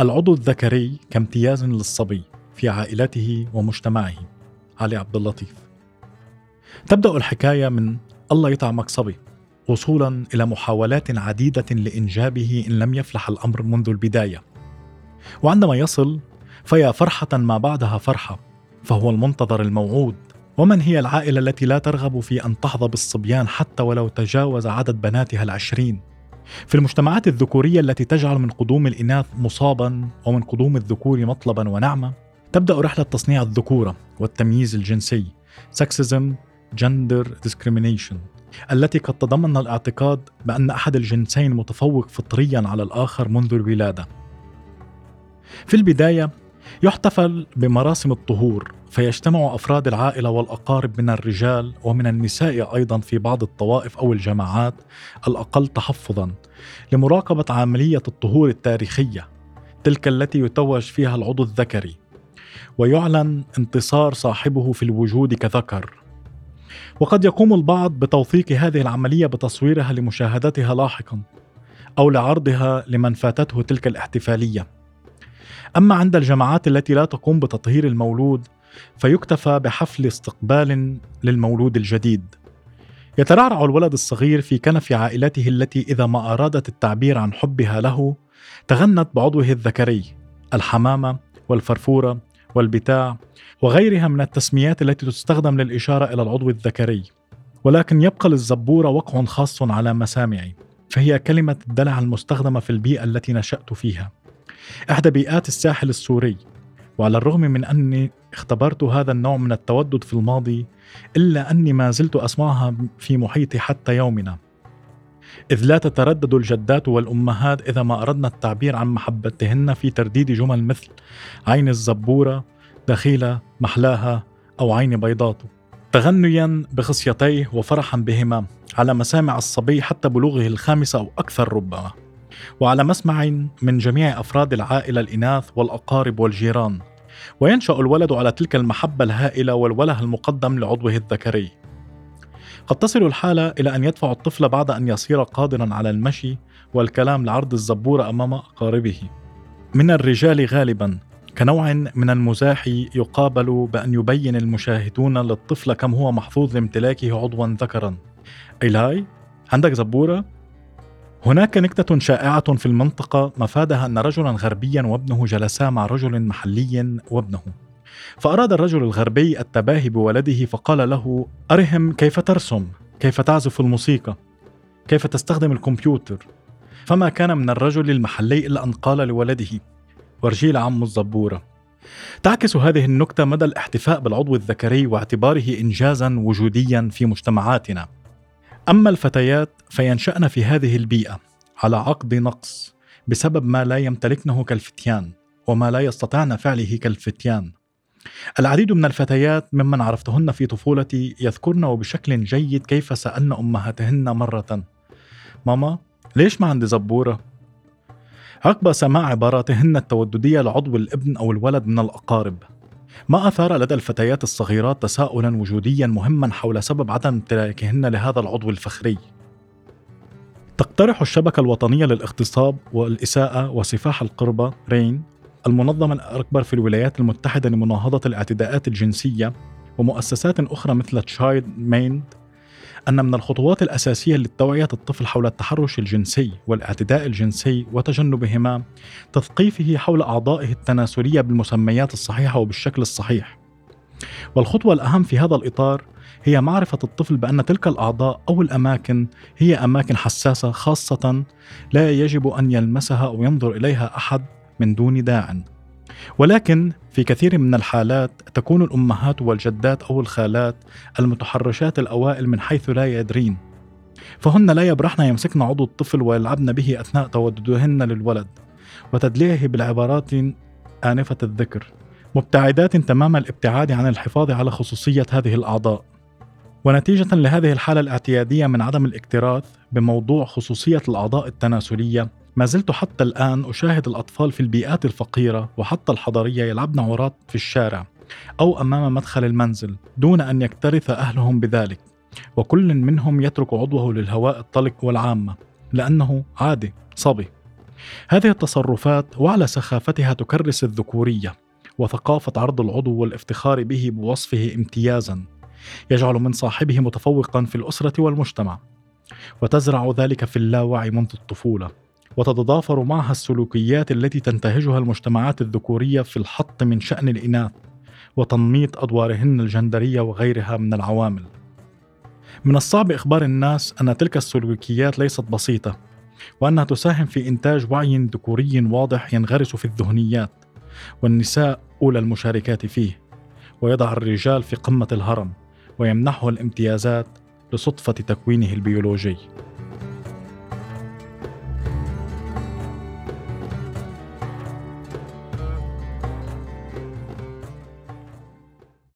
العضو الذكري كامتياز للصبي في عائلته ومجتمعه علي عبد اللطيف. تبدأ الحكاية من الله يطعمك صبي وصولا إلى محاولات عديدة لإنجابه إن لم يفلح الأمر منذ البداية. وعندما يصل فيا فرحة ما بعدها فرحة فهو المنتظر الموعود. ومن هي العائلة التي لا ترغب في أن تحظى بالصبيان حتى ولو تجاوز عدد بناتها العشرين؟ في المجتمعات الذكورية التي تجعل من قدوم الإناث مصابا ومن قدوم الذكور مطلبا ونعمة تبدأ رحلة تصنيع الذكورة والتمييز الجنسي Sexism Gender Discrimination التي قد تضمن الاعتقاد بأن أحد الجنسين متفوق فطريا على الآخر منذ الولادة. في البداية يحتفل بمراسم الطهور فيجتمع أفراد العائلة والأقارب من الرجال ومن النساء أيضا في بعض الطوائف أو الجماعات الأقل تحفظا لمراقبة عملية الطهور التاريخية تلك التي يتوج فيها العضو الذكري ويعلن انتصار صاحبه في الوجود كذكر. وقد يقوم البعض بتوثيق هذه العملية بتصويرها لمشاهدتها لاحقا أو لعرضها لمن فاتته تلك الاحتفالية. أما عند الجماعات التي لا تقوم بتطهير المولود فيكتفى بحفل استقبال للمولود الجديد. يترعرع الولد الصغير في كنف عائلته التي إذا ما أرادت التعبير عن حبها له تغنت بعضوه الذكري الحمامة والفرفورة والبتاع وغيرها من التسميات التي تستخدم للإشارة إلى العضو الذكري. ولكن يبقى للزبوره وقع خاص على مسامعي فهي كلمة الدلع المستخدمة في البيئة التي نشأت فيها. احدى بيئات الساحل السوري. وعلى الرغم من أني اختبرت هذا النوع من التودد في الماضي إلا أني ما زلت أسمعها في محيطي حتى يومنا. إذ لا تتردد الجدات والأمهات إذا ما أردنا التعبير عن محبتهن في ترديد جمل مثل عين الزبورة دخيلة محلاها أو عين بيضاته. تغنيا بخصيتيه وفرحا بهما على مسامع الصبي حتى بلوغه الخامسة أو أكثر ربما. وعلى مسمع من جميع أفراد العائلة الإناث والأقارب والجيران. وينشأ الولد على تلك المحبة الهائلة والوله المقدم لعضوه الذكري. قد تصل الحالة إلى أن يدفع الطفل بعد أن يصير قادرا على المشي والكلام لعرض الزبورة أمام أقاربه. من الرجال غالبا كنوع من المزاح يقابل بأن يبين المشاهدون للطفل كم هو محظوظ لامتلاكه عضوا ذكرا. إيلاي عندك زبورة؟ هناك نكتة شائعة في المنطقة مفادها أن رجلا غربيا وابنه جلسا مع رجل محلي وابنه. فأراد الرجل الغربي التباهي بولده فقال له أرهم كيف ترسم؟ كيف تعزف الموسيقى؟ كيف تستخدم الكمبيوتر؟ فما كان من الرجل المحلي إلا أن قال لولده ورجيل عم الزبورة. تعكس هذه النكتة مدى الاحتفاء بالعضو الذكري واعتباره إنجازا وجوديا في مجتمعاتنا. أما الفتيات فينشأن في هذه البيئة على عقد نقص بسبب ما لا يمتلكنه كالفتيان وما لا يستطعن فعله كالفتيان. العديد من الفتيات ممن عرفتهن في طفولتي يذكرن وبشكل جيد كيف سألن أمهاتهن مرة. ماما ليش ما عندي زبورة؟ عقب سماع عباراتهن التوددية لعضو الابن أو الولد من الأقارب. ما أثار لدى الفتيات الصغيرات تساؤلا وجوديا مهما حول سبب عدم امتلاكهن لهذا العضو الفخري؟ تقترح الشبكة الوطنية للاغتصاب والإساءة وسفاح القربة RAINN المنظمة الأكبر في الولايات المتحدة لمناهضة الاعتداءات الجنسية ومؤسسات أخرى مثل Child Mind أن من الخطوات الأساسية للتوعية الطفل حول التحرش الجنسي والاعتداء الجنسي وتجنبهما تثقيفه حول أعضائه التناسلية بالمسميات الصحيحة وبالشكل الصحيح. والخطوة الأهم في هذا الإطار هي معرفة الطفل بأن تلك الأعضاء أو الأماكن هي أماكن حساسة خاصة لا يجب أن يلمسها أو ينظر إليها أحد من دون داع. ولكن في كثير من الحالات تكون الأمهات والجدات أو الخالات المتحرشات الأوائل من حيث لا يدرين. فهن لا يبرحن يمسكن عضو الطفل ويلعبن به أثناء توددهن للولد وتدليعه بالعبارات آنفة الذكر مبتعدات تمام الابتعاد عن الحفاظ على خصوصية هذه الأعضاء. ونتيجة لهذه الحالة الاعتيادية من عدم الاكتراث بموضوع خصوصية الأعضاء التناسلية ما زلت حتى الآن أشاهد الأطفال في البيئات الفقيرة وحتى الحضرية يلعبن عراة في الشارع أو أمام مدخل المنزل دون أن يكترث أهلهم بذلك. وكل منهم يترك عضوه للهواء الطلق والعامة لأنه عادي صبي. هذه التصرفات وعلى سخافتها تكرس الذكورية وثقافة عرض العضو والافتخار به بوصفه امتيازا يجعل من صاحبه متفوقا في الأسرة والمجتمع. وتزرع ذلك في اللاوعي منذ الطفولة. وتتضافر معها السلوكيات التي تنتهجها المجتمعات الذكورية في الحط من شأن الإناث وتنميط أدوارهن الجندرية وغيرها من العوامل. من الصعب إخبار الناس أن تلك السلوكيات ليست بسيطة وأنها تساهم في إنتاج وعي ذكوري واضح ينغرس في الذهنيات والنساء أولى المشاركات فيه ويضع الرجال في قمة الهرم ويمنحه الامتيازات لصدفة تكوينه البيولوجي.